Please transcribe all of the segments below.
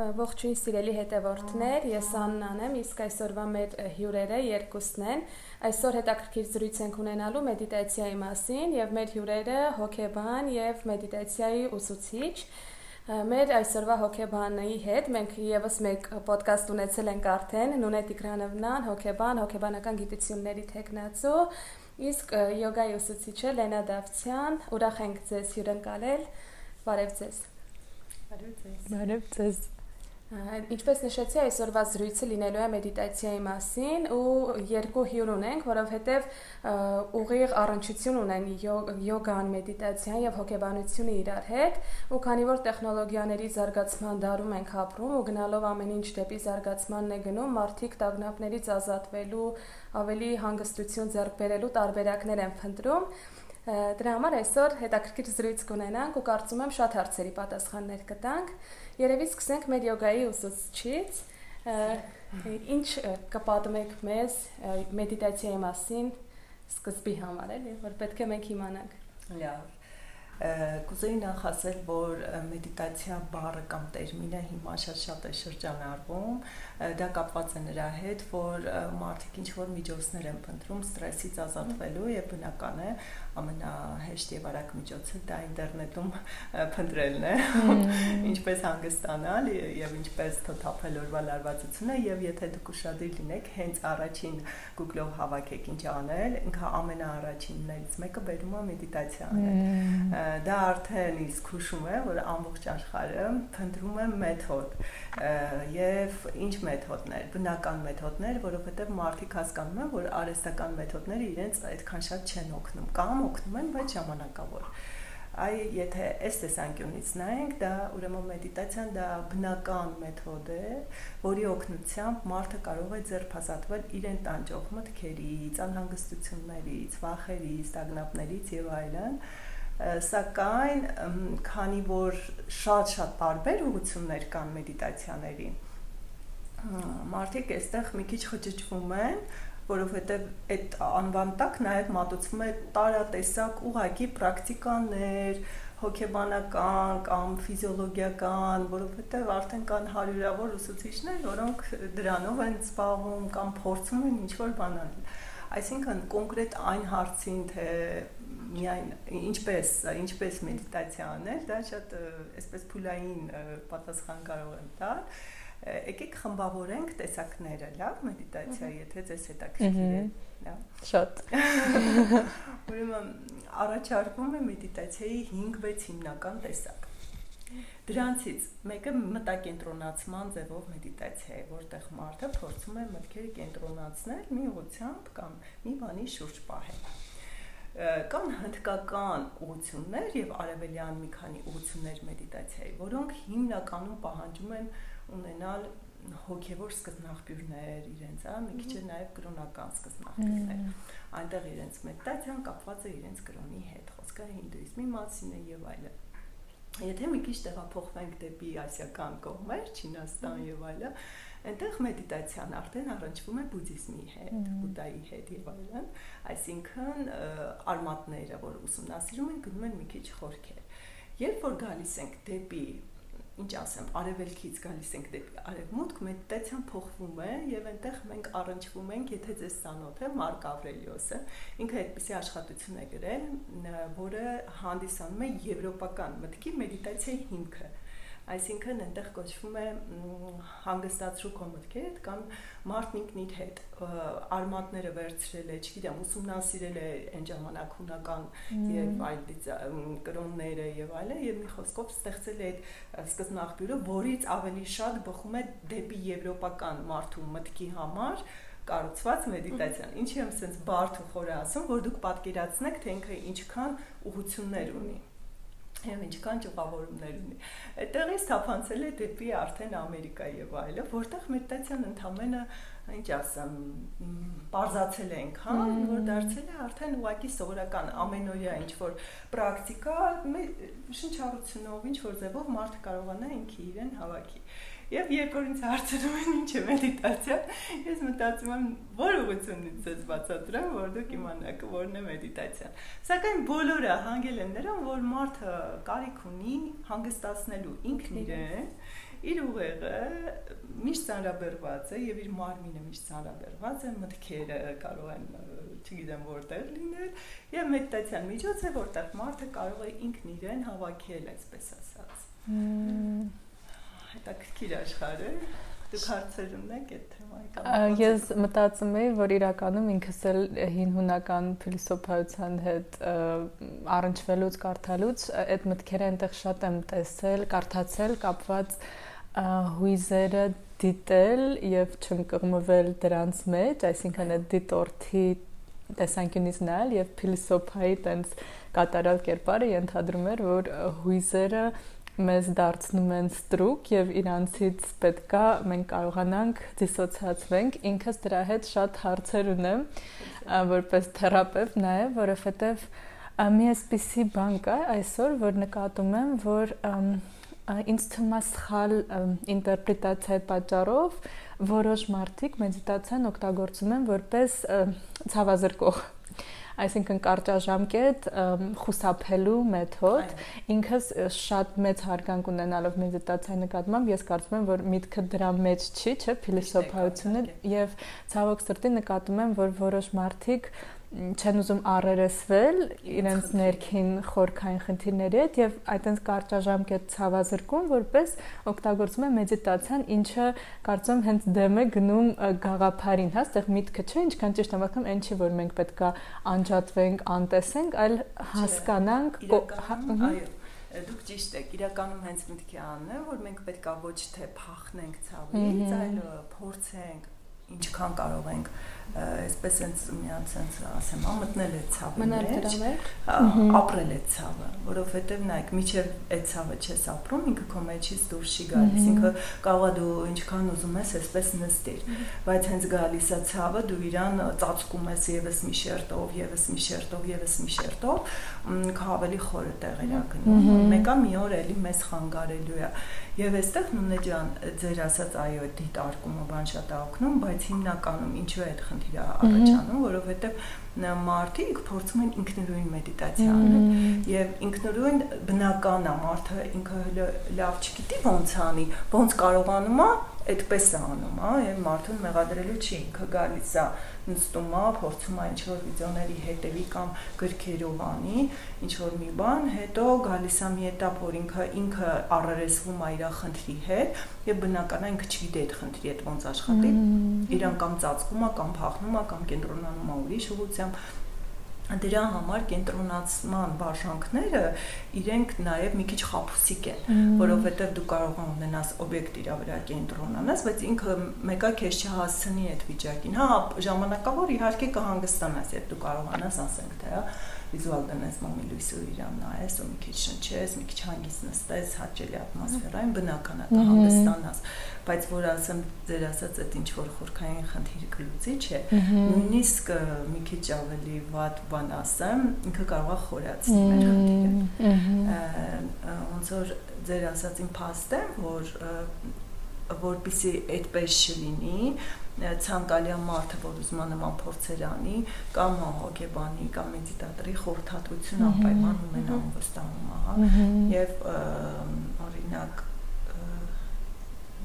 Ողջույն սիրելի հետևորդներ, ես Աննան եմ, իսկ այսօրվա մեր հյուրերը երկուսն են։ Այսօր հետաքրքիր զրույց ենք ունենալու մեդիտացիայի մասին եւ մեր հյուրերը հոգեբան եւ մեդիտացիայի ուսուցիչ։ Մեր այսօրվա հոգեբանի հետ մենք եւս մեկ ոդկաստ ունեցել ենք արդեն Նունե Տիգրանովնան, հոգեբան, հոգեբանական գիտությունների տեխնացու, իսկ յոգայի ուսուցիչը Լենա Դավթյան։ Ուրախ ենք ձեզ հյուրընկալել։ Բարև ձեզ։ Բարև ձեզ։ Բարև ձեզ։ Ինչպես նշեցի, այսօրվա զրույցը լինելու է մեդիտացիայի մասին ու երկու հյուր ունենք, որովհետև ուղիղ առնչություն ունեն յոգան, մեդիտացիան եւ հոգեբանությունը իրար հետ, ու քանի որ տեխնոլոգիաների զարգացման դարում ենք ապրում ու գնալով ամեն ինչ դեպի զարգացմանն է գնում, մարդիկ տագնապներից ազատվելու, ավելի հանգստություն ձեռք բերելու տարբերակներ են փնտրում Դրա համար այսօր հետաքրքիր զրույց կունենանք ու կարծում եմ շատ հարցերի պատասխաններ կտանք։ Երևի սկսենք մեր յոգայի ուսուցչից։ Ինչ կպատմեք մեզ մեդիտացիայի մասին սկզբի համար, էլի, որ պետք է մենք իմանանք։ Լավ կուզեի նախ ասել, որ մեդիտացիա բառը կամ տերմինը հիմա շատ-շատ է շրջանառվում, դա կապված է նրա հետ, որ մարդիկ ինչ որ միջոցներ են փնտրում ստրեսից ազատվելու եւ բնական է ամենահեշտ եւ արագ միջոցը դա ինտերնետում փնտրելն է, ինչպես հանգստանալ եւ ինչպես թոթափել օրվա լարվածությունը եւ եթե դուք ուշադիր լինեք, հենց առաջին Google-ով հավաքեք ինչ անել, ինքը ամենաառաջիններից մեկը բերում է մեդիտացիա անել դա արդեն իսկ հուշում է, որ ամբողջ աշխարհը փնտրում է մեթոդ եւ ինչ մեթոդներ, բնական մեթոդներ, որովհետեւ մարդիկ հասկանում են, որ արհեստական մեթոդները իրենց այդքան շատ չեն օգնում, կամ օգնում են, բայց ժամանակավոր այ եթե այս տեսանկյունից նայենք, դա ուրեմն մեդիտացիան դա բնական մեթոդ է, որի օգնությամբ մարդը կարող է ձերբազատվել իրեն տանջող մտքերից, անհանգստություններից, վախերից, տագնապներից եւ այլն, այլ սակայն քանի որ շատ-շատ տարբեր ուղություններ կան մեդիտացիաների մարդիկ այստեղ մի քիչ խճճվում են որովհետև այդ անվան տակ նաև մատուցվում է տարատեսակ ուղակի պրակտիկաներ, հոգեբանական կամ ֆիզիոլոգիական, որովհետև արդեն կան հարյուրավոր ուսուցիչներ, որոնք դրանով են զբաղվում կամ փորձում են ինչ-որ բան անել։ Այսինքն կոնկրետ այն հարցին, թե միայն ինչպես ինչպես մեդիտացիա անել, դա շատ այսպես փուլային պատասխան կարող եմ տալ եկեք խմբավորենք տեսակները, լավ, մեդիտացիա, եթե ձեզ հետաքրքիր է, լավ։ Շատ։ Ուրեմն առաջարկվում է մեդիտացիայի 5-6 հիմնական տեսակ։ Դրանցից մեկը մտակենտրոնացման ձևով մեդիտացիա է, որտեղ մարդը փորձում է մտքերը կենտրոնացնել մի ուղությամբ կամ մի բանի շուրջ պահել կան հնդկական ուղություններ եւ արևելյան մի քանի ուղություններ մեդիտացիայի, որոնք հիմնականում պահանջում են ունենալ հոգևոր սկզբնաղբյուրներ իրենց, հա, մի քիչ նաև կրոնական սկզբնաղբյուրներ։ Այնտեղ իրենց մեդիտացիան կապված է իրենց կրոնի հետ, խոսքը հինդուիզմի մասին է եւ այլն։ Եթե մի քիչ տեղափոխվենք դեպի ասիական կողմեր, Չինաստան եւ այլն, այնտեղ մեդիտացիան արդեն առնչվում է բուդդիզմի հետ, բուդդայի հետ եւ այլն, այսինքն արմատները, որ ուսումնասիրում են, գնում են մի քիչ խորքեր։ Երբ որ գալիս ենք դեպի ինչ ասեմ, արևելքից գալիս ենք դեպի արևմուտք, մեդիտացիան փոխվում է եւ այնտեղ մենք առնչվում ենք, եթե ձեզ ցանոթ է Մարկ Ավրելիոսը, ինքը այդպիսի աշխատություն է գրել, որը հանդիսանում է եվրոպական մտքի մեդիտացիայի հիմքը այսինքն այնտեղ կոչվում է հանգստացրու քո մտքերդ կամ մարդն ինքն իր հետ արմատները վերցրել է, չգիտեմ, ուսումնասիրել է այն ժամանակ հունական եւ այլ կրոնները եւ այլը եւ մի խոսքով ստեղծել է այդ սկզբնաղբյուրը, որից ավելի շատ բխում է դեպի եվրոպական մարդու մտքի համար կառուցված մեդիտացիան։ Ինչի եմ sense բարդ ու խորը ասում, որ դուք պատկերացնեք, թե ինքը ինչքան ուղություններ ունի եւ ինչքան ճյուղավորումներ ունի։ Այդտեղից թափանցել է դեպի արդեն Ամերիկա եւ այլը, որտեղ մեդիտացիան ընդամենը ինչ ասեմ, բարձացել է այնքան, որ դարձել է արդեն ուղակի սովորական ամենօրյա ինչ որ պրակտիկա, շնչառությունով, ինչ որ ձևով մարդը կարողանա ինքը իրեն հավաքի։ Եվ երբ որ ինձ հարցնում են ինչ է մեդիտացիա, ես մտածում եմ, որ ուղղությունից ես բացատրեմ, որ դուք իմանաք որն է մեդիտացիան։ Սակայն բոլորը հանգել են նրան, որ մարդը կարիք ունի հանգստացնելու ինքն իրեն իր ուղեղը միշտ ծանրաբեռված է եւ իր մարմինը միշտ ծանրաբեռված է, մտքերը կարող են չգիտեմ որտեղ լինել եւ մեդիտացիան միջոց է, որտեղ մարդը կարող է ինքն իրեն հավաքել, այսպես ասած։ Հետաքրքիր աշխարհ է։ Դուք հարցեր ունեք այդ թեմայի կամ Ես մտածում եի, որ իրականում ինքս էլ հին հունական փիլիսոփայության հետ առնչվելուց կարդալուց այդ մտքերը այնտեղ շատ եմ տեսել, կարդացել կապված հույզերը դիտել եւ չընկղմվել դրանց մեջ, այսինքն այդ դիտորդի տեսանկյունից նայել եւ փիլիսոփայի տենց կատարյալ կերպարը ենթադրում էր, որ հույզերը մեզ դարձնում են ստրուկ եւ իրանցից պետքա մենք կարողանանք դիսոցիացվենք ինքս դրա հետ շատ հարցեր ունեմ որպես թերապևտ նաեւ որովհետեւ մի էսպիսի բան կա այսօր որ նկատում եմ որ ինձ թվում է սխալ ինտերպրետացիայի պատճառով որոշ մարդիկ մեդիտացիան օգտագործում են որպես ցավազրկող այսինքն կարճաժամկետ խուսափելու մեթոդ ինքս շատ մեծ հարգանք ունենալով մեդիտացիայի նկատմամբ ես կարծում եմ որ միտքը դրա մեջ չի չէ փիլիսոփայությունը եւ ցավոք սրտի նկատում եմ որ որոշ մարդիկ չեն ուզում առերեսվել իրենց ներքին խորքային խնդիրների հետ եւ այտենց կարճաժամկետ ցավազրկում որպես օգտագործում է մեդիտացիան, ինչը կարծում հենց դեմ է գնում գաղափարին, հա, այդտեղ միտքը չէ, ինչքան ճիշտ եմ ասում, այն չի որ մենք պետքա անջատվենք, անտեսենք, այլ հասկանանք, այո դուք ճիշտ եք իրականում հենց միտքի անն է որ մենք պետքա ոչ թե փախնենք ցավից այլ փորձենք ինչքան կարող ենք այսպես sense միած sense ասեմ, մտնել է ցավը մեջ, ապրել է ցավը, որովհետև նայեք, միջև այդ ցավը չես ապրում, ինքը քո մեջից դուրս չի գալիս, ինքը կարող է դու ինչքան ուզում ես, այսպես նստիր, բայց հենց գալիս է ցավը, դու իրան ծածկում ես եւս մի շերտով, եւս մի շերտով, եւս մի շերտով, քո ավելի խորը տեղեր է գնում։ Մեկը մի օր էլի մեզ խանգարելու է։ Եվ այստեղ Նունե ջան, ձեր ասած այո, դիտարկումը բան շատ է օգնում, բայց հիմնականում ինչու է այդ խնդիրը առաջանում, որովհետև մարդիկ փորձում են ինքնուրույն մեդիտացիա անել եւ ինքնուրույն բնական է մարդը ինքը լավ չգիտի ոնց անի, ոնց կարողանում է այդպես է անում, հա, եւ մարդուն մեղադրելու չի, ինքը գալիս է նստում է, փորձում է ինչ-որ վիդեոների հետևի կամ գրքերով անի, ինչ-որ մի բան, հետո գալիս է մի этап, որ ինքը ինքը առերեսվում է իր խնդրի հետ եւ բնական է ինքը չգիտի այդ խնդրի հետ ոնց աշխատի, իրան կամ ծածկում է, կամ փախնում է, կամ կենտրոնանում է ուրիշ ուղությամբ դրա համար կենտրոնացման վարժանքները իրենք նաև մի քիչ խափուսիկ են, որովհետև դու կարող ունենաս օբյեկտ իր վրա կենտրոնանաս, բայց ինքը մեկը քեզ չհասցնի այդ վիճակին։ Հա, ժամանակավոր իհարկե կհանգստանաս, երբ դու կարողանաս ասենք թե, հա, վիզուալ դնես մամի լույսը իրան նայես ու մի քիչ շնչես, մի քիչ հանգիստ նստես, հաճելի ատմոսֆերային բնական է կհանգստանաս, բայց որ ասեմ ձեր ասած այդ ինչ որ խորքային խնդիր կլուծի չէ, նույնիսկ մի քիչ ավելի վատ բան ասեմ, ինքը կարող է խորացնել մեր խնդիրը։ Ոնց որ ձեր ասածին փաստ է, որ որpիսի այդպես չլինի, ցանկալի մարդը, որ ուզում է նման փորձեր անի, կամ հոգեբանի, կամ մեդիտատորի խորհրդատվություն անպայման ունենալու վստահում, ահա։ Եվ օրինակ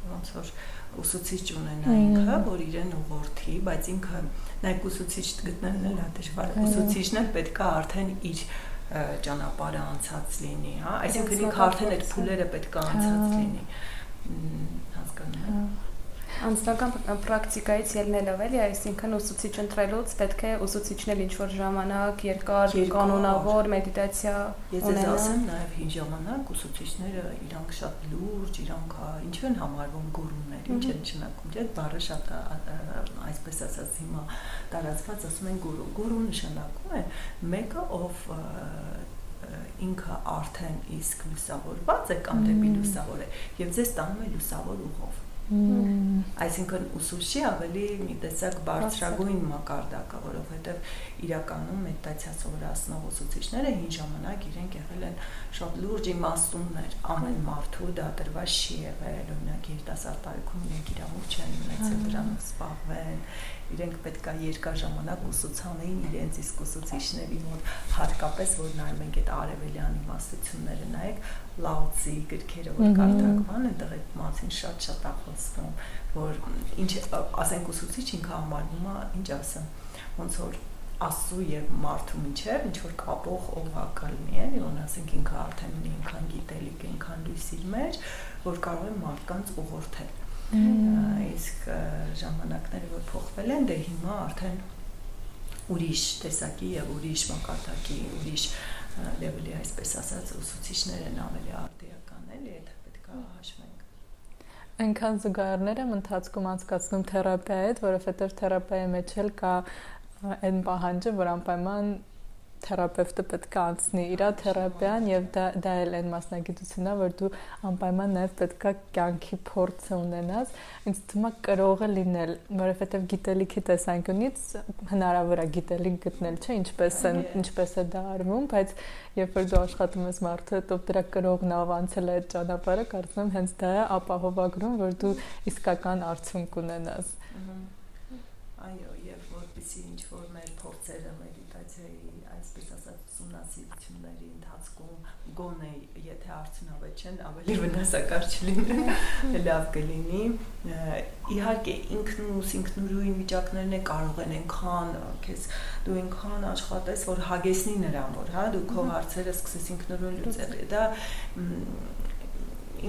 ոնց որ ուսուցիչ ունենա ինքը, որ իրեն ուղղորդի, բայց ինքը նայեք ուսուցիչ գտնելն էլ է դժվար։ Ուսուցիչն էլ պետքա արդեն իր ճանապարհը անցած լինի, հա, այսինքն ինքը արդեն այդ փուլերը պետքա անցած լինի հասկանում եք Անձնական պրակտիկայից ելնելով էլի, այսինքն ուսուցիչ ընտրելուց պետք է ուսուցիչն էլ ինչ-որ ժամանակ, երկար, կանոնավոր մեդիտացիա ունենա։ Ես ասեմ, նաև հին ժամանակ ուսուցիչները իրանք շատ լուրջ, իրանք ինչ են համարվում գուրուներ, ինչ են նշանակում։ Դե բառը շատ այսպես ասած հիմա տարածված ասում են գուրու։ Գուրու նշանակում է մեկը ով ինքը արդեն իսկ լուսավորված է կամ դեպի լուսավոր է եւ ձեզ տանում է լուսավոր ուղով Այսինքն ուսուցչի ավելի մի տեսակ բարձրագույն մակարդակը, որովհետև իրականում մեդիտացիա սովորացնող ուսուցիչները հին ժամանակ իրենք եղել են շատ լուրջ իմաստուններ ամեն մարդու դա դրված չի եղել, օրինակ երիտասարդ տարիքում իրենք իրավունք չեն ունեցել դրանով զբաղվեն, իրենք պետքա երկար ժամանակ ուսուցանեին իրենց իսկ ուսուցիչների մոտ հատկապես որ նայում ենք այդ արևելյան իմաստությունները նայեք լաուցի գրքերը որ կարդակման այնտեղ այդ մասին շատ-շատ ախոսվում որ ինչ ասենք ուսուցիչ ինքը համարվում է ինչ ասեմ ոնց որ աստծու եւ մարդու միջև ինչ որ կապող օղակը լինի, էլի, որ ասենք ինքը արդեն ունի ինքան գիտելիք, ինքան լույսի մեջ, որ կարող է մարդկանց ուղղորդել իսկ ժամանակները որ փոխվել են, դե հիմա արդեն ուրիշ տեսակի եւ ուրիշ մակարդակի, ուրիշ լեվելի, այսպես ասած, ուսուցիչներ են ավելի արտիական, էլի, այդ պետք է հաշվենք։ Այնքան զուգահեռներ եմ ընթացքում անցկացնում թերապիայի հետ, որովհետև թերապիայի մեջ էլ կա այն պահանջը, որ անպայման թերապևտը պետք է անցնի իր թերապիան եւ դա դա էլ այն մասնագիտությունն է, որ դու անպայման նաեւ պետք է կյանքի փորձը ունենաս։ Ինձ թվում է կրողը լինել, որովհետեւ գիտելիքի տեսանկյունից հնարավոր է գիտելիք գտնել, չէ՞, ինչպես է ինչպես է դա արվում, բայց երբ որ դու աշխատում ես մարդու հետ, ով դրա կրողն ավանցել է այդ ճանապարհը, կարծում եմ հենց դա է ապահովագրում, որ դու իսկական արդյունք ունենաս։ Այո, եւ որպեսի ինչ որ մեր փորձերը մեդիտացիայի այսպես ասած ուսումնասիրությունների ընթացքում գոնե եթե արդյունավետ չեն, ավելի վնասակար չլինեն, լավ կլինի։ Իհարկե ինքնուս ինքնուրույն վիճակներն է կարող են այնքան քեզ դու այնքան աշխատես, որ հագեցնի նրան, որ հա դու քո հարցերը սկսես ինքնուրույն լուծել։ Դա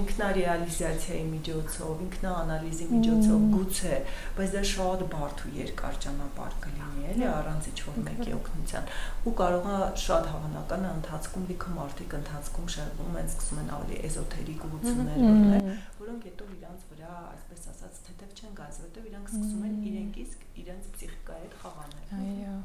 ինքնարեալիզացիայի միջոցով, ինքնաանալիզի միջոցով գուցե, բայց դա շատ բարդ ու երկար ճանապարհ կլինի, էլի առանց ինչ-որ մեկի օգնության։ Ու կարող է շատ հավանական է ընթացքում լիքը մարդիկ ընթացքում շեղվում են, սկսում են ավելի էզոթերիկ ուղություններ ունենալ, որոնք հետո իրանց վրա, այսպես ասած, թեթև չեն գալիս, որովհետև իրանք սկսում են իրենք իսկ իրենց պսիխիկայի հետ խաղանել։ Այո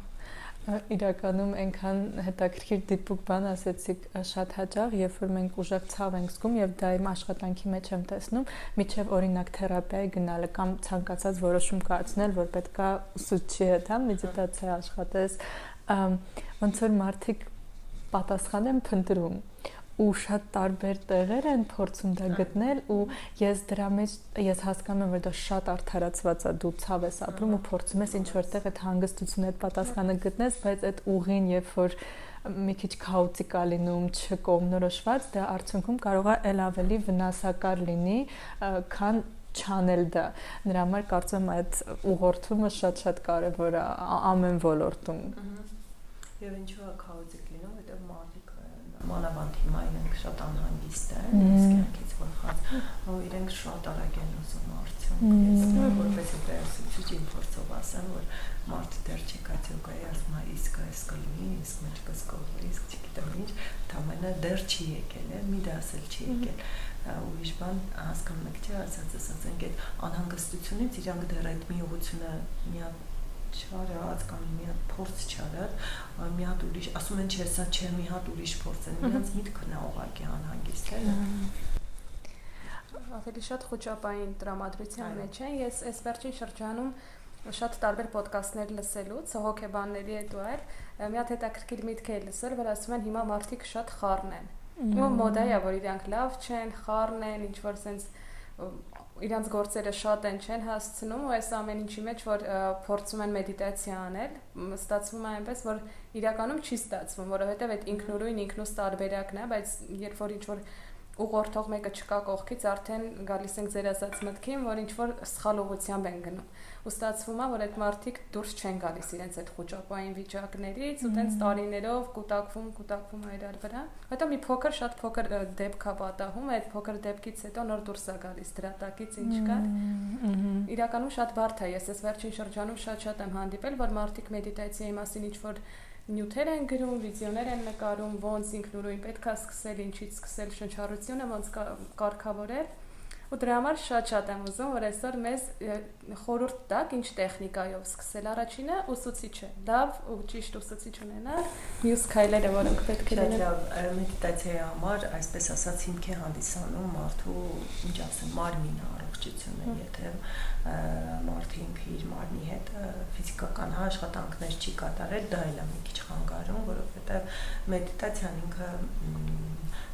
իրականում այնքան հետաքրքիր դիպուկ բան ասեցիք շատ հաճախ, երբ որ մենք ուժեղ ցավ ենք զգում եւ դա իմ աշխատանքի մեջ եմ տեսնում, միջև օրինակ թերապիայի գնալը կամ ցանկացած որոշում կայացնել, որ պետքա ուսուցչի հետ հա մեդիտացիա աշխատես, ոնց որ մարդիկ պատասխան են փնտրում ու շատ տարբեր տեղեր են փորձում դա գտնել ու ես դրա մեջ ես հասկանում եմ որ դա շատ արդարացված է դու ցավ ես ապրում ու փորձում ես ինչ որտեղ այդ հանգստությունը այդ պատասխանը գտնես բայց այդ ուղին երբ որ մի քիչ քաոտիկ է լինում, չկողմնորոշված, դա արդյունքում կարող է ել ավելի վնասակար լինի, քան չանել դա։ Նրա համար կարծում եմ այդ ուղղորդումը շատ-շատ կարևոր է ամեն ոլորտում։ Եվ ինչու է քաոտիկ մանավանդ հիմա իրենք շատ անհանգիստ են, ես կյանքից վախած, ու իրենք շատ արագ են ուզում արդյունք։ Ես որպես դերասուցիչ իմ փորձով ասեմ, որ մարդը դեռ չեկացիոկայի ասում է իսկ այս կլինի, իսկ մեջ կսկովի, իսկ չգիտեմ ինչ, թամենը դեռ չի եկել, է, մի դասել չի եկել ուրիշ բան հասկանում եք չէ ասած ասած ենք այդ անհանգստությունից իրանք դեռ այդ մի ուղությունը մի հատ չարած կամ մի հատ փորձ չարած, մի հատ ուրիշ, ասում են չէ, սա չէ, մի հատ ուրիշ փորձ են, իրենց միտքն է ուղակի անհանգիստ է ավելի շատ խոճապային տրամադրության մեջ են։ Ես այս վերջին շրջանում շատ տարբեր ոդկասթներ լսելուց, հոգեբանների հետ ու այլ, մի հատ հետաքրքիր միտք է լսել, որ ասում են հիմա մարդիկ շատ խառն են։ Ու մոդա է, որ իրանք լավ չեն, խառն են, ինչ որ sense իրանց գործերը շատ են չեն հասցնում ու այս ամեն ինչի մեջ որ փորձում են մեդիտացիա անել ստացվում է այնպես որ իրականում չի ստացվում որովհետև այդ ինքնուրույն ինքնուս տարբերակն է բայց երբ որ ինչ որ ուղղորդող մեկը չկա կողքից արդեն գալիս ենք ձեր ասած մտքին որ ինչ որ սխալ ուղությամբ են գնում ու ստացվում է, որ այդ մարդիկ դուրս չեն գալիս իրենց այդ խոճապային վիճակներից ու տենց տարիներով կուտակվում, կուտակվում այրար վրա։ Հետո մի փոքր, շատ փոքր դեպք է պատահում, այդ փոքր դեպքից հետո նոր դուրս է գալիս դրա տակից ինչ կա։ Իրականում շատ բարդ է, ես այս վերջին շրջանում շատ-շատ եմ հանդիպել, որ մարդիկ մեդիտացիայի մասին ինչ որ նյութեր են գրում, վիդեոներ են նկարում, ոնց ինքնուրույն պետք է սկսել, ինչից սկսել շնչառությունը, ոնց կարգավորել ու դրա համար շատ-շատ եմ ուզում, որ այսօր մեզ խորհուրդ տաք ինչ տեխնիկայով սկսել առաջինը ուսուցիչը, լավ ու ճիշտ ուսուցիչ ունենալ, մյուս քայլերը, որոնք պետք է լինեն։ Մեդիտացիայի համար, այսպես ասած, հիմք է հանդիսանում մարդու, ինչ ասեմ, մարմինը առողջությունը, եթե մարդը ինքը իր մարմնի հետ ֆիզիկական աշխատանքներ չի կատարել, դա էլ է մի քիչ խանգարում, որովհետև մեդիտացիան ինքը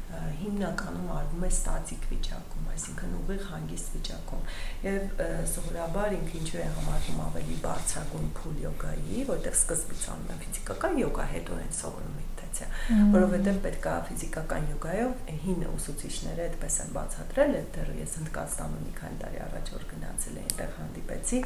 հիմնականում արվում է ստատիկ վիճակում, այսինքն ուղիղ հանգիստ վիճակում։ Եվ սովորաբար ինքը ինչու է համարվում ավելի բարձրագույն փուլ յոգայի, որտեղ սկզբից անում են ֆիզիկական յոգա, հետո են սովորում մედիտացիա, որովհետև պետքա ֆիզիկական յոգայով հին ուսուցիչները այդպես են բացատրել, դեռ ես Հնդկաստանում մի քանի տարի առաջ որ գնացել էի, այնտեղ հանդիպեցի,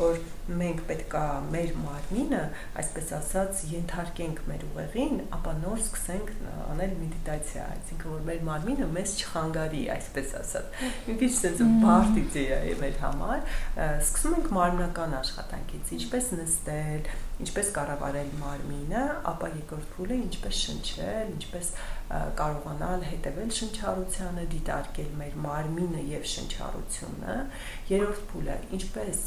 որ մենք պետքա մեր մարմինը, այսպես ասած, ենթարկենք մեր ուղեղին, ապա նոր սկսենք անել մեդիտացիա, այսինքն որ մեր մարմինը մեզ չխանգարի, այսպես ասած։ Մի քիչ sense բարդ իդեա է մեր համար, սկսում ենք մարմնական աշխատանքից, ինչպես նստել, ինչպես կառավարել մարմինը, ապա երկրորդ փուլը ինչպես շնչել, ինչպես կարողանալ հետևել շնչառությանը, դիտարկել մեր մարմինը եւ շնչառությունը։ Երրորդ փուլը ինչպես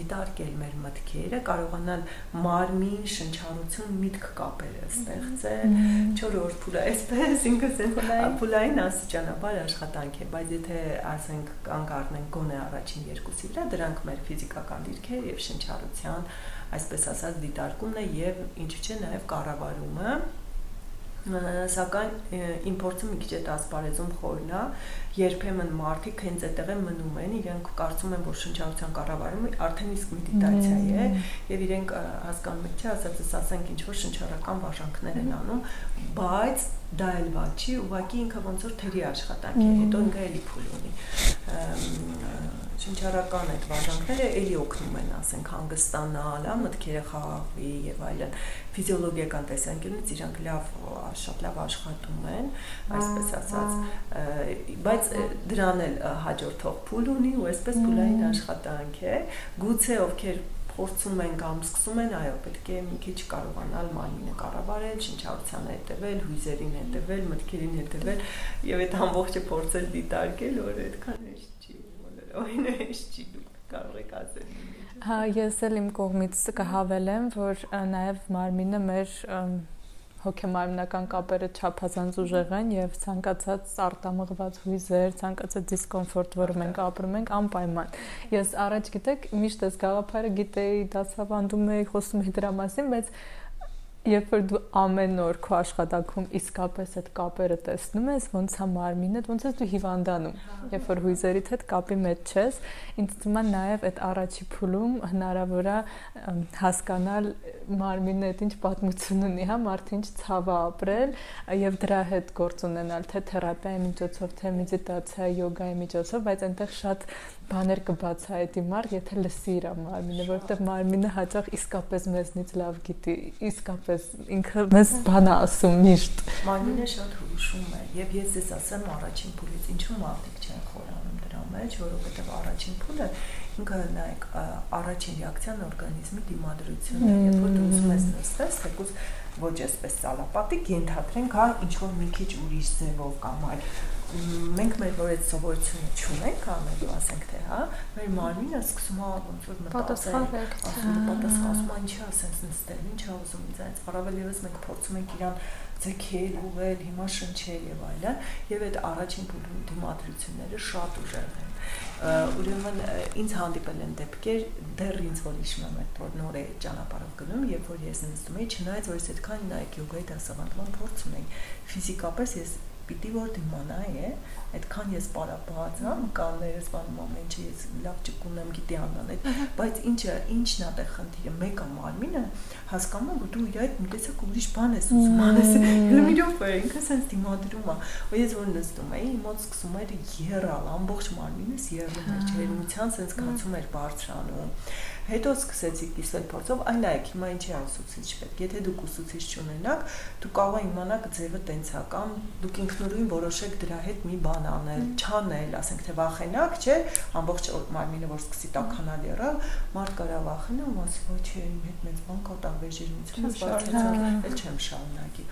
դիտարկել մեր մտքերը, կարողանալ մարմին, շնչառություն, միտք կապերը ստեղծել։ Չորրորդ փուլը այսպես ինքս են փուլային աստիճանաբար աշխատանք է, բայց եթե ասենք կանգ առնենք գոնե առաջին երկուսի վրա, դրանք մեր ֆիզիկական դիրքեր եւ շնչառության այսպես ասած դիտարկումն է եւ ինչու՞ չէ նաեւ կառավարումը սակայն իմ փորձը մի քիչ այդ ասպարեզում խորն է երբեմն մարդիկ հենց այդտեղ են մնում են իրենք կարծում են որ շնչառության կառավարումը արդեն իսկ մեդիտացիա է եւ իրենք հասկանում են չէ ասածս ասենք ինչ որ շնչառական վարժանքներ են անում բայց դա էլ ված չի ուղղակի ինքը ոնց որ թերի աշխատանք է հետո ինքը էլի փուլ ունի շնչառական այդ վարժանքները էլի օգնում են, ասենք, հանգստանալ, հա, մտքերը խաղաղվի եւ այլն։ Ֆիզիոլոգիական տեսանկյունից իրանք լավ շատ լավ աշխատում են, այսպես ասած, բայց դրան էլ հաջորդող փուլ ունի ու այսպես փուլային աշխատանք է։ Գուցե ովքեր փորձում են կամ սկսում են, այո, պետք է մի քիչ կարողանալ մարմինը կառավարել, շնչառության հետևել, հույզերին հետևել, մտքերին հետևել եւ այդ ամբողջը փորձել դիտարկել, որ այդքան է օրինը էս չի դու կարող եք ասել Հա, ես էլ իմ կողմից կհավելեմ, որ նաև մարմինը մեր հոգեմարմնական կապերը չափազանց ուժեղ են եւ ցանկացած արտամղված հույզեր, ցանկացած դիսկոմֆորտ, որը մենք ապրում ենք, անպայման։ Ես առաջ գիտեք, միշտ այս գաղափարը գիտեի, դասավանդում էի, խոսում էի դրա մասին, բայց երբ որ դու ամեն օր քո աշխատանքում իսկապես այդ կապերը տեսնում ես, ոնց է մարմինդ, ոնց ես դու հիվանդանում, երբ որ հույզերիդ հետ կապի մեջ ես, ինձ թվում է նաև այդ առաջի փուլում հնարավոր է հասկանալ մարմինը այդ ինչ պատմություն ունի, հա, մարդը ինչ ցավ է ապրել եւ դրա հետ գործ ունենալ, թե թերապիայի միջոցով, թե մեդիտացիա, յոգայի միջոցով, բայց այնտեղ շատ բաներ կբացահայտի մարդ, եթե լսի իր մարմինը, որովհետև մարմինը հաճախ իսկապես մեզնից լավ գիտի, իսկապես ինքը մեզ բան է ասում միշտ։ Մարմինը շատ հուշում է, եւ ես ես ասեմ առաջին փուլից ինչու մարդիկ չեն խորանում դրա մեջ, որովհետև առաջին փուլը ինքը նայեք առաջին ռեակցիան օրգանիզմի դիմադրությունն է, երբ որ դու ուզում ես նստես, թեկուզ ոչ այսպես ցալապատիկ ենթադրենք, հա, ինչ որ մի քիչ ուրիշ ձևով կամ այլ մենք մեր որ այդ սովորությունը չունենք անելու, ասենք թե, հա, մեր մարմինը սկսում է ոնց որ մտածել, ասում է պատասխանում, ինչի ասենց նստել, ինչ է ուզում ինձ այս, առավել եւս մենք փորձում ենք իրան ձգել, ուղղել, հիմա շնչել եւ այլն, եւ այդ առաջին դիմադրությունները շատ ուժեղ են ուրեմն ինձ հանդիպել են դեպքեր դեռ ինձ որ հիշում եմ այդ որ նոր է ճանապարհով գնում երբ որ ես նստում եի չնայած որ ես այդքան նայեք յոգայի դասավանդման փորձ ունեի ֆիզիկապես ես පිටිවෝල්ති මොනාය այդքան ես պարապած հա կաններս բանում ամենը ես լավ ճկուն եմ գիտի անանել բայց ինչը ինչն է տեղ խնդիրը մեկը մարմինը հասկանում որ դու իր այդ մի տեսակ ուրիշ բան ես ուզում անես լմիրով է ինքը sense դիմադրում է ու ես որ նստում էի մոտ սկսում էր երալ ամբողջ մարմինս երում էր ջերմության sense կացում էր բարձրանում Հետո սկսեցի կիսվել փորձով, այ նայեք, հիմա ինչի ուսուցիչ պետք։ Եթե դուք ուսուցիչ չունենաք, դուք կարող եք իմանալ ձևը տենց է կամ դուք ինքնուրույն որոշեք դրա հետ մի բան անել, չանել, ասենք թե վախենակ, չէ, ամբողջ մարմինը որ սկսի տաքանալ եռալ, մարդ կարա վախենա ասի, ոչ, իմ հետ մեծ բան կա, ես բարձրացա, էլ չեմ շարունակի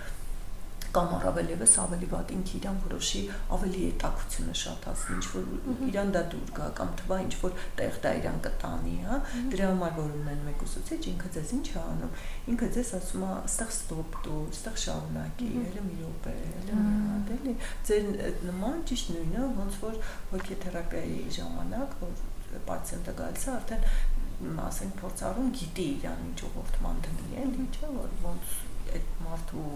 կամ առավել եւս ավելի վատ ինքը իրան որոշի ավելի ետակությունը շատացնի, ինչ որ իրան դա դուր գա կամ թվա ինչ որ տեղ դա իրան կտանի, հա։ Դրա համար որ ունեն մեկ ուսուցիչ, ինքը ձեզ ինչ է անում։ Ինքը ձեզ ասում է, «Ստեղ ստոպ դու, ստեղ շարունակի, ելը մի րոպե, ելը մի հատ, էլի»։ Ձեր նման ճիշտ նույնը, ոնց որ հոգեթերապիայի ժամանակ, որ պացիենտը գալիս է, արդեն ասենք փորձառուն գիտի իրան ինչ ուղղորդման դնի, էլի, չէ՞ որ ոնց այդ մարդու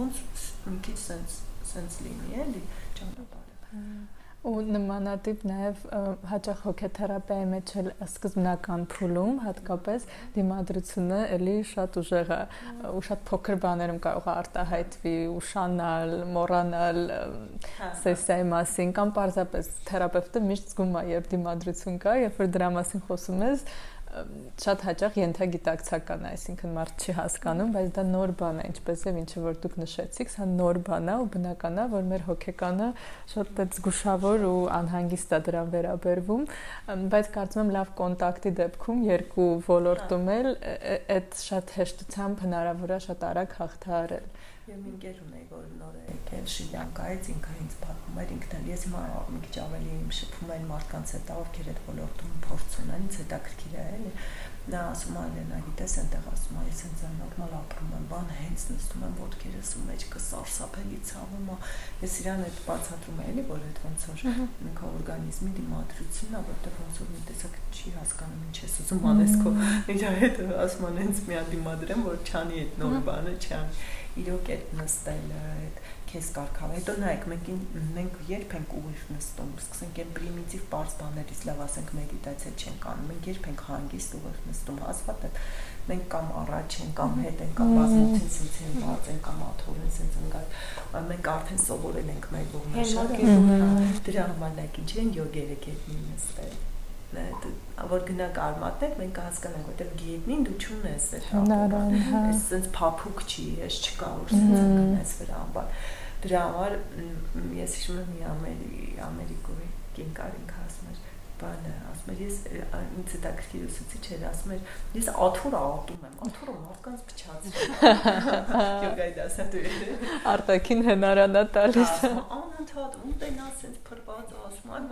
ոնց մի քիչ sense sense լինի էլի ճանապարհը ու նմանատիպ նաև հաճախ հոգեթերապիայի մեջ էլ սկզբնական փուլում հատկապես դիմադրությունը էլի շատ ուժեղ է ու շատ փոքր բաներում կարող է արտահայտվի ուշանալ, մոռանալ հա։ սեսիայի մասին կամ պարզապես թերապևտը միշտ զգում է երբ դիմադրություն կա, երբ որ դրա մասին խոսում ես, շատ հաճախ ենթագիտակցական է, այսինքն մարդ չի հասկանում, բայց դա նոր բան է, ինչպես եւ ինչը որ դուք նշեցիք, սա նոր բան է ու բնական է, որ մեր հոգեկանը շատ այդ զգուշավոր ու անհանգիստ է դրան վերաբերվում, բայց կարծում եմ լավ կոնտակտի դեպքում երկու ոլորտում էլ այդ շատ հեշտությամբ հնարավոր է շատ արագ հաղթահարել։ Եվ մի ընկեր ունեի, որ նոր է եկել Շրիլանկայից, ինքը ինձ պատմում էր, ինքն էլ ես հիմա մի քիչ ավելի շփում եմ մարդկանց հետ, ովքեր այդ ոլորտում փորձ ունեն, ինձ հետաքրքիր է, էլի։ Նա ասում է, Լենա, գիտես, այնտեղ ասում է, ես ինձ նորմալ ապրում եմ, բան հենց նստում եմ ոտքերս ու մեջքը սարսափելի ցավում է։ Ես իրան այդ բացատրում եմ, էլի, որ այդ ոնց որ ինքը օրգանիզմի դիմադրությունն է, որտեղ ոնց որ մի տեսակ չի հասկանում ինչ ես ուզում անես քո։ Իր հետ ասում են, հենց մի հատ դիմադրեմ, որ չանի այդ նոր բանը, չանի իրոք այդ նստելը, այդ քեզ կարգավ։ Հետո նայեք, մենք մենք երբ ենք ուղիղ նստում, սկսենք այն պրիմիտիվ բարձ բաներից լավ ասենք մեդիտացիա չենք անում։ Մենք երբ ենք հանգիստ ուղիղ նստում, հազվատ է մենք կամ առաջ են կամ հետ են կամ բազմություն ցույց են բաց են կամ աթորեն են գալ մենք արդեն սովորել ենք մեր ողնաշարքը դրա համար նայեք ինչ են յոգերը գետնին նստել որ գնա կարմատներ, մենք հասկանանք, որտեղ գիտնին դու չունես այդ հապը։ Այս sense փափուկ չի, ես չկա որ sense գնաս վրա ամբար։ Դրա համար ես հիշում եմ մի ամերի ամերիկոյի կինկարին էր բանը ասում էր ես ինձ դա քրի ուսուցիչ էր ասում էր ես աթուր ատում եմ աթուրը մարդկանց փչացրել յոգայի դասատուր արտակին հնարանա տալիս անընդհատ ունտենաս sense փրված ասում այն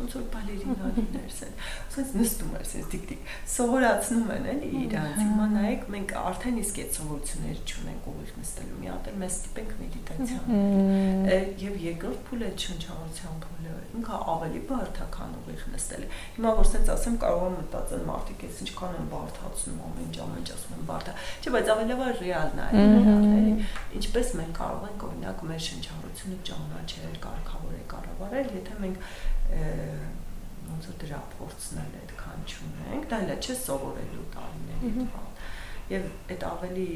ոնց որ բալերինաներս են ասես նստում ես ես դիկ-դիկ սովորացնում են էլի իրանց հիմա նայեք մենք արդեն իսկ այդ սովորությունները չունենք ուղիղ նստելու մի հատ էլ մեզ ստիպենք մեդիտացիան եւ երկրորդ փուլը շնչառության փուլը ինքը ավելի բարդ է քան ուղիղ նստելը հիմա որ ասած ասեմ կարող եմ մտածել մարդիկ էս ինչքան են բարդացնում ամեն ամեն ինչ ասում են բարդա չէ բայց ավելի լավ ռեալն է էլի ինչպես մենք կարող ենք օրինակ մեր շնչառությունը ճանաչել կարգավորել կառավարել եթե մենք ոնց որ դրա փորձն էլ այդքան չունենք, դա էլ չէ սովորելու տարիների հետ եւ այդ ավելի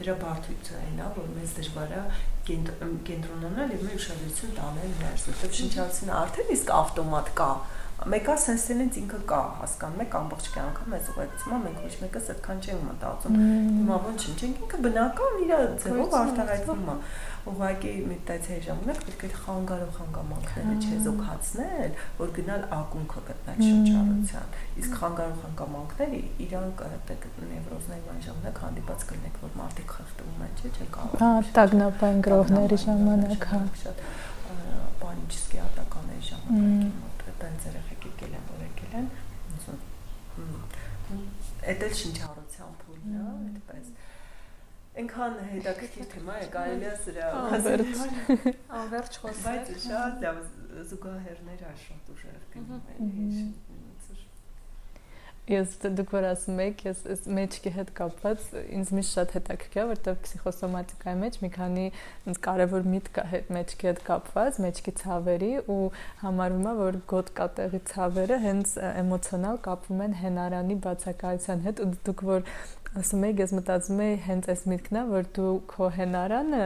դրա բարդությունը այն է որ մեզ դժվար է կենտրոնանալ եւ մեր ուշադրություն տանել ներս որտեղ շնչացնը արդեն իսկ ավտոմատ կա մեկը սենսենից ինքը կա հասկանում եք ամբողջ կյանքը մեզ ուղեկցում է մենք ոչ մեկս այդքան չենք մտածում հիմա ոնց ինչ ինքը բնական իր ձևով արտահայտվում է ուղղակի մեդիտացիայի ժամանակ պետք է խանգարող հանգամանքները չեզոքացնել, որ գնալ ակունքը գտնել շնչառության։ Իսկ խանգարող հանգամանքները իրանք է նևրոզների այն ժամանակ հանդիպած կլինեք, որ մարդիկ խեղդվում են, չէ՞, չէ կարող։ Հա, տագնապային գրողների ժամանակ, հա։ պանիչսկի ատականների ժամանակ այդպես երեխեք եկել են, որ եկել են, ուսում։ Էդ էլ շնչառության փուլն է, այդպես Այնքան հետաքրքիր թեմա է, կարելի է սրա անվերջ անվերջ խոսել։ Բայց շատ լավ զուգահեռներ ա շատ ուժեղ գնում Ես դուք որ ասում եք, ես այս մեջքի հետ կապված ինձ միշտ շատ հետաքրքիր է, որտեղ փսիխոսոմատիկայի մեջ մի քանի ինձ կարևոր միտք կա հետ մեջքի հետ կապված, մեջքի ցավերի ու համարվում է, որ գոտ կատեղի ցավերը հենց էմոցիոնալ կապվում են հենարանի բացակայության հետ ու դուք որ ասում եք, ես մտածում եի հենց այս միտքն է, որ դու քո հենարանը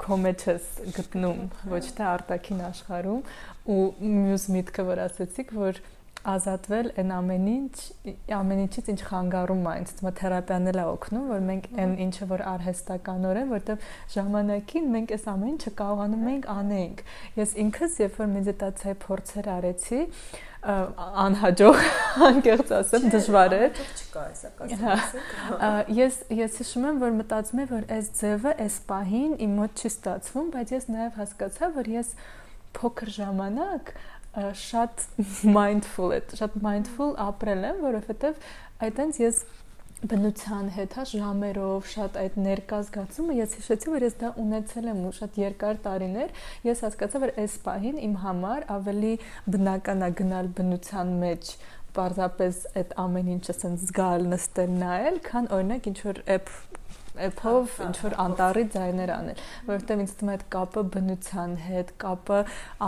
քո մեջ ես գտնում, ոչ թե արտաքին աշխարհում ու մյուս միտքը որ ասեցիք, որ ազատվել այն ամեն ինչ ամեն ինչից ինչ խանգարում է ինձ թվում է թերապիան էլ է օգնում որ մենք այն ինչը որ արհեստականորեն որտեվ ժամանակին մենք այս ամեն ինչը կարողանում ենք անենք ես ինքս երբ որ մեդիտացիայի փորձեր արեցի անհաջող անկեղծ ասեմ դժվար է չկա կասեմ ես ես հիշում եմ որ մտածում եմ որ այս ձևը այս պահին իմ մոտ չի ստացվում բայց ես նաև հասկացա որ ես փոքր ժամանակ շատ mindful է շատ mindful ապրել եմ որովհետև այտենց ես բնության հետ, հա, ժամերով, շատ այդ ներկա զգացումը, ես հիշեցի, որ ես դա ունեցել եմ ու շատ երկար տարիներ, ես հասկացա, որ այս պահին իմ համար ավելի բնական է գնալ բնության մեջ, պարզապես այդ ամեն ինչը sense զգալ, նստել, նայել, քան օրինակ ինչ որ app app-ով ինչ որ անտարի ձայներ անել, որովհետև ինձ թվում է այդ կապը բնության հետ, կապը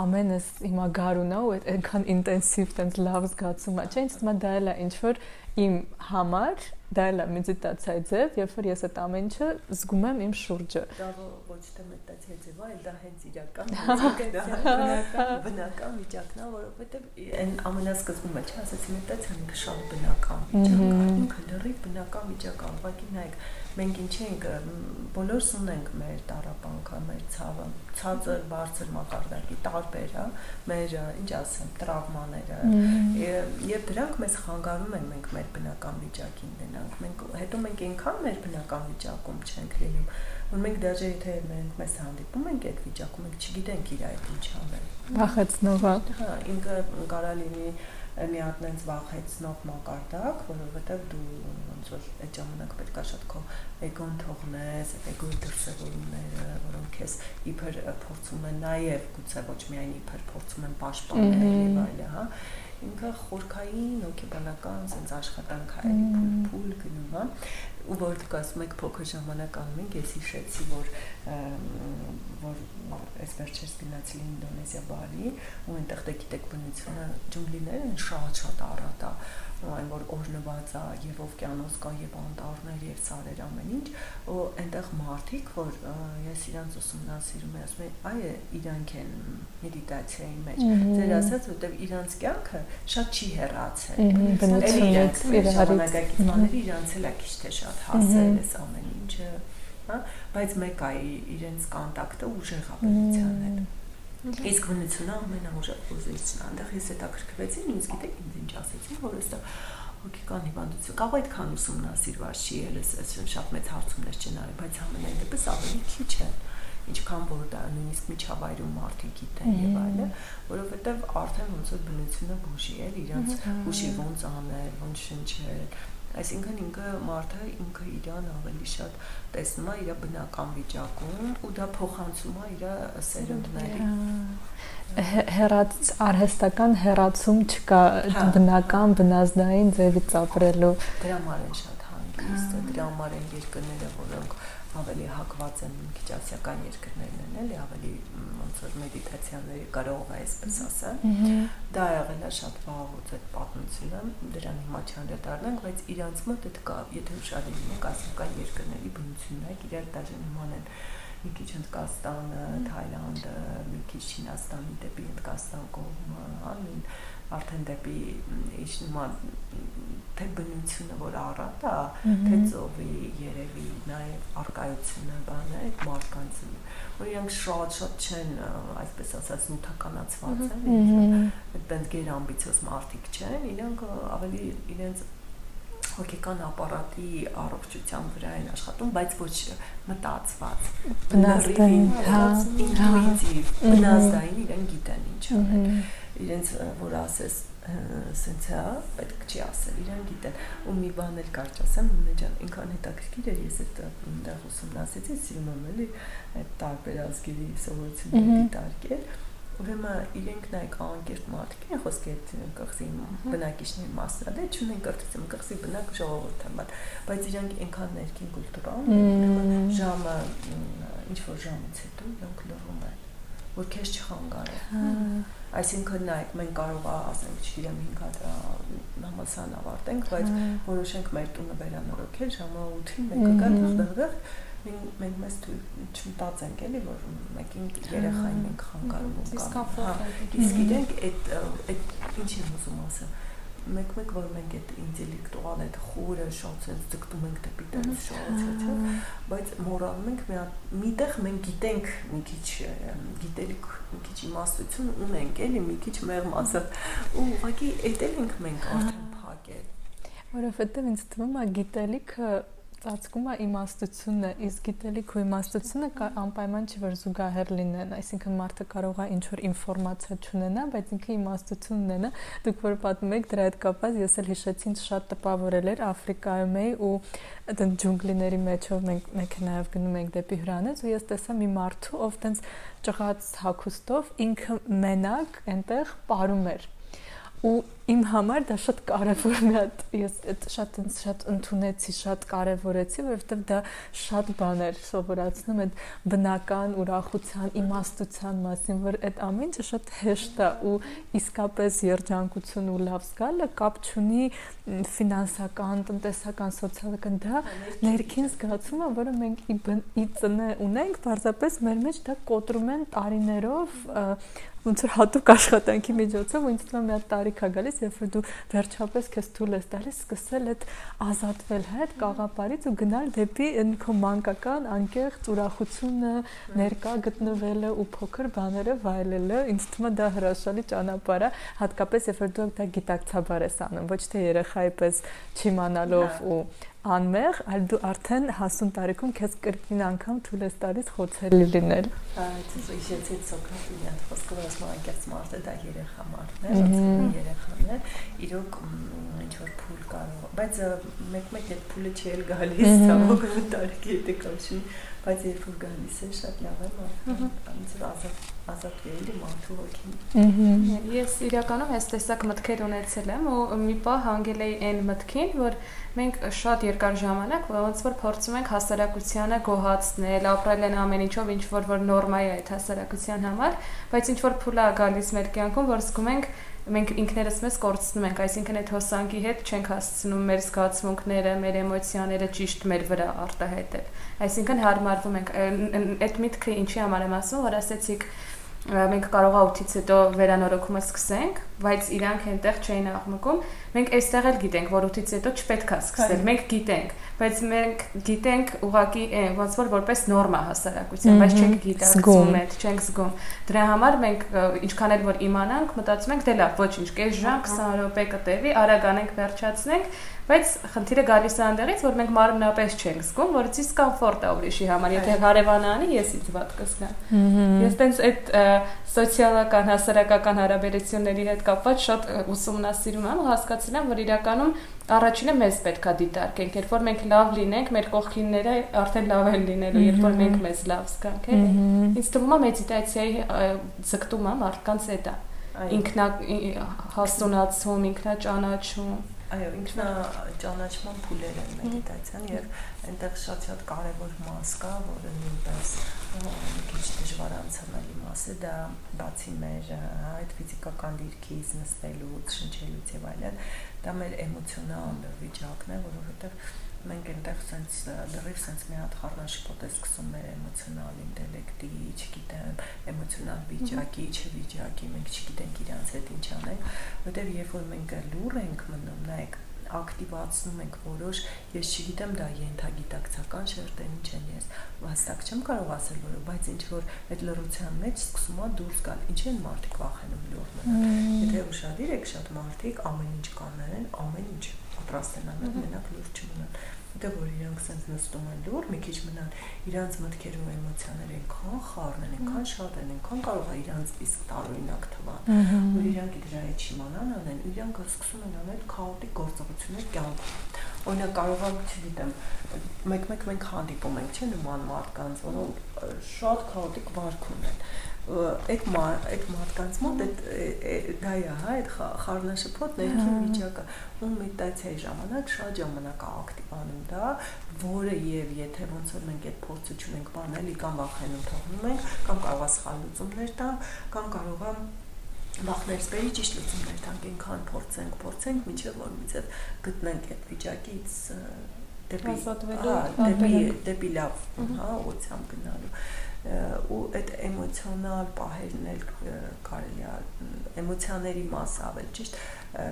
ամենս հիմա գարուն է ու այնքան ինտենսիվ տենց լավ զգացում է, չէ՞, ինձ թվում է դա էլ է ինչ որ իմ համար դա էլ է մեդիտացիայի ձև, երբ որ ես այդ ամեն ինչը զգում եմ իմ շուրջը։ Դա ոչ թե մեդիտացիայի ձև, այլ դա հենց իրական բնական բնական վիճակն է, որովհետև այն ամենասկզբում է, չէ՞, ասացի մեդիտացիան ինքը շատ բնական վիճակ ինքը լրիվ բնական վիճակ ուղղակի նայեք մենք ինչ ենք բոլորս ունենք մեր տարապանքը, մեր ցավը, ցածր, բարձր մակարդակի տարբեր, հա, մեր ինչ ասեմ, տրավմաները։ Եվ դրանք մեզ խանգարում են մենք մեր բնական վիճակին դենանք։ Մենք հետո մենք այնքան մեր բնական վիճակում չենք լինում, որ մենք դաժե եթե մենք մեզ հանդիպում ենք այդ վիճակում, մենք չգիտենք իր այդ ինչ անել։ Վախեցնող, հա, ինքը կարա լինի մի հատ նենց վախեցնող մակարդակ, որովհետև դու ոնց որ այդ ժամանակ պետքա շատ քո էգոն թողնես, այդ էգոյի դրսևորումները, որոնք քեզ իբր փորձում են նաև գուցե ոչ միայն իբր փորձում են պաշտպանել եւ այլը, հա ինքը խորքային հոգեբանական sense աշխատանք է, փուլ գնում, հա ու որ դուք ասում եք փոքր ժամանակ անում ենք, ես հիշեցի, որ վերջերս գնացի Ինդոնեզիա Բալի, ու այնտեղ դե գիտեք բնությունը ջունգլիները շատ-շատ առատ է այն որ օրնված է եւ օվկիանոս կա եւ անտառներ եւ սարեր ամեն ինչ ու այնտեղ մարդիկ որ ես իրանց ուսումնասիրում եմ ասում եմ այ իրանք են մեդիտացիայի մեջ ձեր ասած որտեվ իրանց կյանքը շատ չի հեռացել բնությունից իրարից իրանց էլ է քիչ թե շատ հասել էս ամեն ինչը հա բայց մեկ է իրենց կոնտակտը ուժեղ է բնության հետ Իսկ բնությունը ամենաուժեղույցն է։ Այնտեղ ես հետաքրքրվեցի, ինձ գիտեք ինձ ինչ ասեցին, որ այստեղ հոգեկան հիվանդություն կարող այդքան ուսումնասիրված չի, ելս այս շատ մեծ հարցումներ չեն արել, բայց ամենայն դեպս ավելի քիչ է ինչքան որ դա նույնիսկ միջավայրում մարդիկ գիտեն եւ այլը, որովհետեւ արդեն ոնց որ բնությունը բուժի էլ իրանց բուժի ոնց անել, ոնց շնչել, Այսինքն ինքը մարդը ինքը իրան ավելի շատ տեսնում է իր բնական վիճակում ու դա փոխանցում է իր սերունդների հերաց արհեստական հերացում չկա հա։ բնական բնազդային ձևից ապրելու դրա են շատ հանգիստ դրա համար են երկրները որոնք ավելի հակված են քիչ ասիական երկրներն են, էլի ավելի ոնց որ մեդիտացիաների կարող է այսպես ասել։ Դա եղել է շատ վաղուց այդ պատմությունը, դրան հիմա չանդրադառնանք, բայց իրանց մոտ այդ կա, եթե ուշադրում եք ասիական երկրների բնությունն է, իրար դաժան նման են մի քիչ Հնդկաստանը, Թայլանդը, մի քիչ Չինաստանի դեպի Հնդկաստան կողմը, հա, արդեն դեպի իջնում թե բնությունը որ առատ է, թե ծովի երևի նաև արկայությունը բանը այդ մարդկանց որ իրենք շատ-շատ չեն այսպես ասած նյութականացված են, այդտենց գեր ամբիցիոզ մարդիկ չեն, իրենք ավելի իրենց հոգեկան ապարատի առողջության վրա են աշխատում, բայց ոչ մտածված, բնազդային, հա, ինտուիտիվ, բնազդային իրեն գիտեն ինչ անել իրենց որ ասես սենց է, պետք չի ասել, իրեն գիտեն։ Ու մի բան էլ կարճ ասեմ, Մունեջան, ինքան հետաքրքիր էր, ես այդ այնտեղ ուսումնասիրեցի, սիրում եմ էլի այդ տարբեր ազգերի սովորությունների դիտարկել։ Ուրեմն իրենք նայեք անկերտ մարդիկ են խոսքի այդ կղզի բնակիչների մասը, դե չունեն կրթություն, կղզի բնակ ժողովուրդ են, բայց իրենք այնքան ներքին կուլտուրա ունեն, ժամը ինչ որ ժամից հետո իրենք լռում են որ քեզ չխանգարի։ Այսինքն նայեք, մենք կարող է ասենք, չգիտեմ, 5 հատ համասան ավարտենք, բայց որոշենք մեր տունը վերանորոգել ժամը 8-ին մեկը գա դղդղ մենք մեզ չմտածենք էլի որ մեկին երեխային ենք խանգարում հա իսկ իրենք այդ այդ ինչ եմ ուզում ասել մեկ-մեկ որ մենք այդ ինտելեկտուալ այդ խորը շատ sense ձգտում ենք դեպի տենց շատ չէ, բայց մորալում ենք մի միտեղ մենք գիտենք մի քիչ գիտելիք մի քիչ իմաստություն ունենք, էլի մի քիչ մեղմ ասած ու ուղղակի էլ ենք մենք արդեն փակել որովհետև ինձ թվում է գիտելիքը ծածկում է իմաստությունը, իսկ գիտելիք ու իմաստությունը անպայման չի որ զուգահեռ լինեն, այսինքն մարդը կարող է ինչ որ ինֆորմացիա չունենա, բայց ինքը իմաստություն ունենա։ Դուք որ պատմում եք դրա հետ կապված, ես էլ հիշեցի ինձ շատ տպավորել էր Աֆրիկայում էի ու այդն ջունգլիների մեջով մենք մեքենայով գնում ենք դեպի հյուրանոց ու ես տեսա մի մարդու, ով տենց ճղած հագուստով ինքը մենակ այնտեղ ապարում էր ու իմ համար դա շատ կարևոր մի հատ ես այդ շատ շատ ընդունեցի, շատ կարևորեցի, որովհետև դա շատ բաներ սովորացնում այդ բնական ուրախության, իմաստության մասին, որ այդ ամենը շատ հեշտ է ու իսկապես երջանկություն ու լավ զգալը կապ չունի ֆինանսական, տնտեսական, սոցիալական դա ներքին զգացում է, որը մենք ի ծնե ունենք, պարզապես մեր մեջ դա կոտրում են տարիներով ոնց որ հատուկ աշխատանքի միջոցով ինձ թվում է մի հատ տարիք է գալիս, երբ որ դու վերջապես քեզ թույլ ես տալիս սկսել այդ ազատվել հետ կաղապարից ու գնալ դեպի քո մանկական անկեղծ ուրախությունը, ներկա գտնվելը ու փոքր բաները վայելելը, ինձ թվում է դա հրաշալի ճանապարհ է, հատկապես երբ որ դու դա գիտակցաբար ես անում, ոչ թե երեխայի պես չիմանալով ու անմեղ, այլ դու արդեն հասուն տարիքում քեզ կրկին անգամ թույլ ես տալիս խոցելի լինել։ Այդ իջեցի Սոկրատի մի հատ խոսքով ասում անկեղծ մարդը դա երեխա մարդն է, ոնց երեխան է, իրոք ինչ որ փուլ կարող, բայց մեկ-մեկ այդ փուլը չի էլ գալիս, ցավոք տարիքի հետ կապ չի բայց երբ որ գալիս է շատ լավ է մարդը ազատ ազատվելի մարդու ոգին ես իրականում այս տեսակ մտքեր ունեցել եմ ու մի պահ հանգել էի այն մտքին որ մենք շատ երկար ժամանակ ոնց որ փորձում ենք հասարակությանը գոհացնել ապրել են ամեն ինչով ինչ որ որ նորմա է այդ հասարակության համար բայց ինչ որ փուլա գալիս մեր կյանքում որ զգում ենք մենք ինքներս մեզ կորցնում ենք, այսինքն այդ հոսանքի հետ չենք հասցնում մեր զգացմունքները, մեր էմոցիաները ճիշտ մեր վրա արտահայտել։ Այսինքն հարմարվում ենք այդ միտքը ինչի համար եմ ասում, որ ասեցիք մենք կարող է 8-ից հետո վերանորոգումը սկսենք, բայց իրանք այնտեղ չէին աղմկում։ Մենք այստեղ էլ գիտենք, որ 8-ից հետո չպետք է սկսել։ Մենք գիտենք, բայց մենք գիտենք ուղակի ոնց որ որպես նորմա հասարակության, բայց չենք գիտակցում այդ, չենք զգում։ Դրա համար մենք ինչքան էլ որ իմանանք, մտածում ենք դե լավ, ոչինչ, կես ժամ, 20 րոպե կտևի, արագ անենք, վերջացնենք, բայց խնդիրը գալիս է այնտեղից, որ մենք մարմնապես չենք զգում, որ դիսկոմֆորտ է ուրիշի համար, եթե հարևանը անի, ես ինձ վատ կզգամ։ Ես տենց այդ սոցիալական, հասարակական հարաբերությունների հետ կապված շատ ուսումնասիրում եմ ու հասկացել եմ, որ իրականում առաջինը մեզ պետքա դիտարկենք, երբ որ մենք լավ լինենք, մեր կողքինները արդեն լավ են լինելու, երբ որ մենք մեզ լավ զգանք, էլի։ Ինձ թվում է մեդիտացիայի ձգտումը մարդկանց այդ է ինքնա հասունացում, ինքնաճանաչում Այո, ինքնա ճանաչման փուլեր են մեդիտացիան եւ այնտեղ շատ-շատ կարեւոր մաս կա, որը նույնպես մի քիչ դժվար անցանալի մաս է, դա բացի մեր այդ ֆիզիկական դիրքից, նստելուց, շնչելուց եւ այլն, դա մեր էմոցիոնալ վիճակն է, որովհետեւ մենք այնտեղ sense դրիվ sense մի հատ խառնաշփոթ է սկսում մեր էմոցիոնալ ինտելեկտի, չգիտեմ, էմոցիոնալ վիճակի, չվիճակի, մենք չգիտենք իրանց հետ ինչ անենք, որտեղ երբ որ մենք լուր ենք մնում, նայեք ակտիվացնում ենք որոշ, ես չգիտեմ դա ենթագիտակցական շերտեն ինչ են ես, վաստակ չեմ կարող ասել որը, բայց ինչ որ այդ լրության մեջ սկսում է դուրս գալ, ինչ են մարդիկ վախենում լուր մնալ։ Եթե ուշադիր եք, շատ մարդիկ ամեն ինչ կանեն, ամեն ինչ պատրաստ են անել, մենակ լուր չմնան դե որ իրանք sense նստում են լուր, մի քիչ մնան իրանց մտքերը ու էմոցիաները այնքան խառն են, այնքան շատ են, այնքան կարող է իրանց իսկ տարօրինակ թվան, որ իրանք դրա հետ չիմանան անեն, իրանք սկսում են անել քաոտիկ գործողություններ կյանքում։ Օրինակ կարող եմ, չգիտեմ, մեկ-մեկ մենք հանդիպում ենք, չէ՞, նման մարդկանց, որոնք շատ քաոտիկ վարք ունեն այդ այդ մարդկանց մոտ այդ դա է, հա, այդ խառնաշփոթ ներքին վիճակը ու մեդիտացիայի ժամանակ շատ ժամանակ է ակտիվանում դա, որը եւ եթե ոնց որ մենք այդ փորձը չունենք բանել, կամ վախենում թողնում ենք, կամ կարող է սխալ լուծումներ տան, կամ կարող է բախներ սպերի ճիշտ լուծումներ տանք, այնքան փորձենք, փորձենք, մինչև որ միցև գտնենք այդ վիճակից դեպի դեպի դեպի լավ, հա, ուղղությամբ գնալու ու այդ էմոցիոնալ պահերն էլ կարելի է էմոցիաների մասը ավել ճիշտ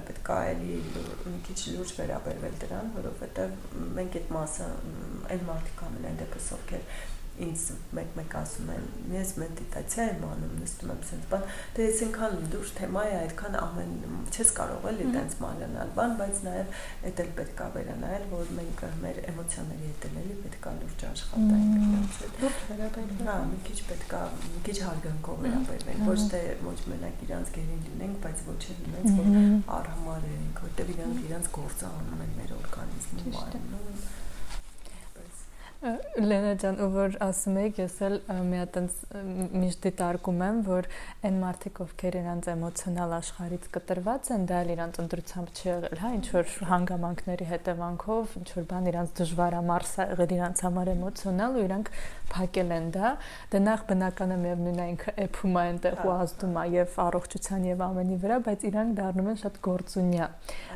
պետք է էլի մի քիչ լուրջ վերաբերվել դրան, որովհետև մենք այդ մասը այն մարդիկ անում են դեպս ովքեր ինձ մեկ-մեկ ասում են, ես մեդիտացիա եմ անում, նստում եմ sense բան, դե ես այնքան դուրս թեմա է, այդքան ամեն չես կարող էլի տենց մանանալ բան, բայց նաև էդ էլ պետք է վերանայել, որ մենք մեր էմոցիաների հետ էլի պետք է լուրջ աշխատենք դրանց հետ։ Լուրջ վերաբերվել։ Հա, մի քիչ պետք է մի քիչ հարգանքով վերաբերվել, ոչ թե ոչ մենակ իրանց գերին լինենք, բայց ոչ էլ լինենք, որ արհամար ենք, որտեղ իրանք իրանց գործը անում են մեր օրգանիզմում, բանում Լենա ջան, որ ասում եք, ես էլ մի հատ այնց միշտ դիտարկում եմ, որ այն մարդիկ, ովքեր իրանց էմոցիոնալ աշխարհից կտրված են, դա էլ իրանց ընտրությամբ չի եղել, հա, ինչ որ հանգամանքների հետևանքով, ինչ որ բան իրանց դժվարամարս եղել իրանց համար էմոցիոնալ ու իրանք փակել են դա։ Դա նախ բնական է միևնույն ինքը էփում է այնտեղ ու ազդում է եւ առողջության եւ ամենի վրա, բայց իրանք դառնում են շատ գործունյա։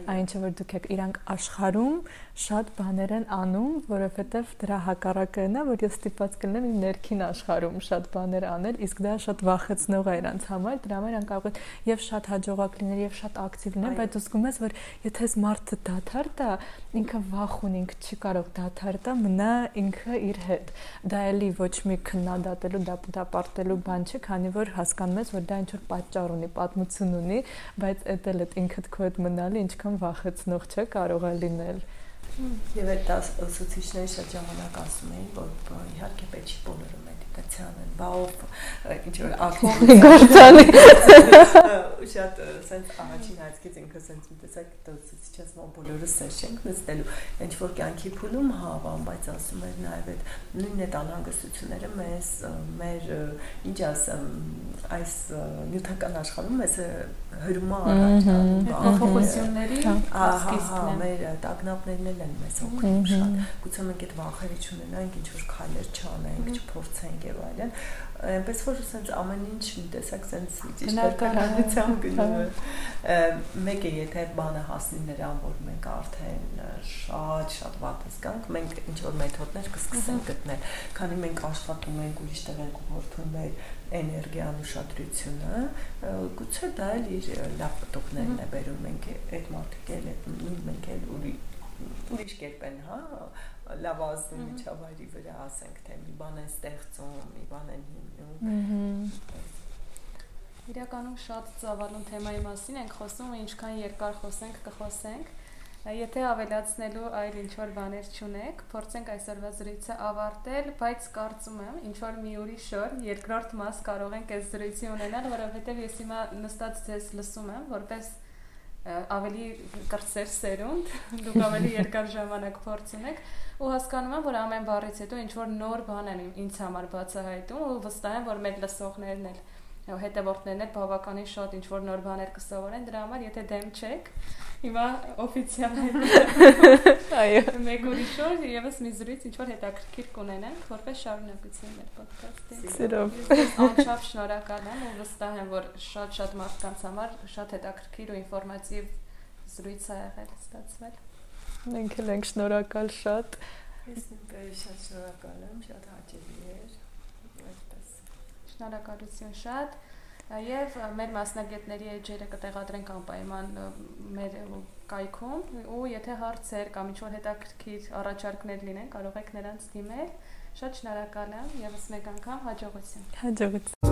Այնինչը որ դուք եք իրանք աշխարհում շատ բաներ են անում, որովհետեւ դրա հակառակը նա, որ ես ստիպված կլինեմ իմ ներքին աշխարհում շատ բաներ անել, իսկ դա շատ վախեցնող է իրանց համար, դրա համար իրենք կարող են եւ շատ հաջողակ լինել եւ շատ ակտիվ լինել, բայց զգում ես, որ եթե այս մարդը դաթար տա, ինքը վախ ունի, ինքը չի կարող դաթար տա, մնա ինքը իր հետ։ Դա էլի ոչ մի քննադատելու, դա դապարտելու բան չէ, քանի որ հասկանում ես, որ դա ինչ որ պատճառ ունի, պատմություն ունի, բայց էդ էլ այդ ինքդ քո հետ մնալը ինչքան վախեցնող չէ կարող է լինել։ Եվ այդ ուսուցիչների շատ ժամանակ ասում էին, որ իհարկե պետք չի բոլորը մեդիտացիան են, բա ով ինչ որ ակտիվ գործանի շատ sense առաջին հայացքից ինքը sense մի տեսակ ուսուցիչս մոտ բոլորը սեր չենք նստելու, ինչ որ կյանքի փուլում հավան, բայց ասում էր նաև այդ նույն այդ անհանգստությունները մեզ մեր ինչ ասեմ այս նյութական աշխարհում մեզ հրումա փոփոխությունների սկիզբն է։ Մեր տագնապներն էլ են մեզ օգնում շատ։ Գուցե մենք այդ վախերը չունենանք, ինչ որ քայլեր չանենք, չփորձենք եւ այլն, այնպես որ sense ամեն ինչ մի տեսակ sense ճիշտ կարգավորությամբ գնում է մեկ է եթե բանը հասնի նրան որ մենք արդեն շատ շատ վատս կանք մենք ինչ որ մեթոդներ կսկսենք գտնել քանի մենք աշխատում ենք ուրիշ տեղեր գործում մեր էներգիան ուշադրությունը գուցե դա էլ իր լավ պտուղներն է բերում մենք այդ մարդիկ էլ մենք էլ ուրիշ կերպ են հա լավ ազդում միջավայրի վրա, ասենք թե մի բան են ստեղծում, մի բան են հիմնում։ Իրականում շատ ծավալուն թեմայի մասին ենք խոսում, ինչքան երկար խոսենք, կխոսենք։ Եթե ավելացնելու այլ ինչ որ բաներ չունեք, փորձենք այսօրվա զրույցը ավարտել, բայց կարծում եմ, ինչ որ մի ուրիշ օր երկրորդ մաս կարող ենք այս զրույցի ունենալ, որովհետև ես հիմա նստած ձեզ լսում եմ, որպես ավելի կրծեր սերունդ, դուք ավելի երկար ժամանակ փորձ ունեք ու հասկանում եմ, որ ամեն բառից հետո ինչ որ նոր բան են ինձ համար բացահայտում ու վստահ եմ, որ մեր լսողներն էլ հետևորդներն էլ բավականին շատ ինչ որ նոր բաներ կսովորեն դրա համար եթե դեմ չեք հիմա օֆիցիալ այո մեկ ուրիշ օր եւս մի զրույց ինչ որ հետաքրքիր կունենանք որպես շարունակություն մեր ոդքասթի սիրով անչափ շնորհակալ եմ ու վստահ եմ որ շատ-շատ մարդկանց համար շատ հետաքրքիր ու ինֆորմատիվ զրույց է եղել ստացվել մենք էլ ենք շնորհակալ շատ ես նույնպես շատ շնորհակալ եմ շատ հաճելի էր Շնորհակալություն շատ եւ մեր մասնագետների էջերը կտեղադրենք անպայման մեր կայքում ու եթե հարցեր կամ ինչ-որ հետաքրքիր առաջարկներ լինեն կարող եք նրանց դիմել շատ շնորհակալ եմ եւս մեկ անգամ հաջողություն հաջողություն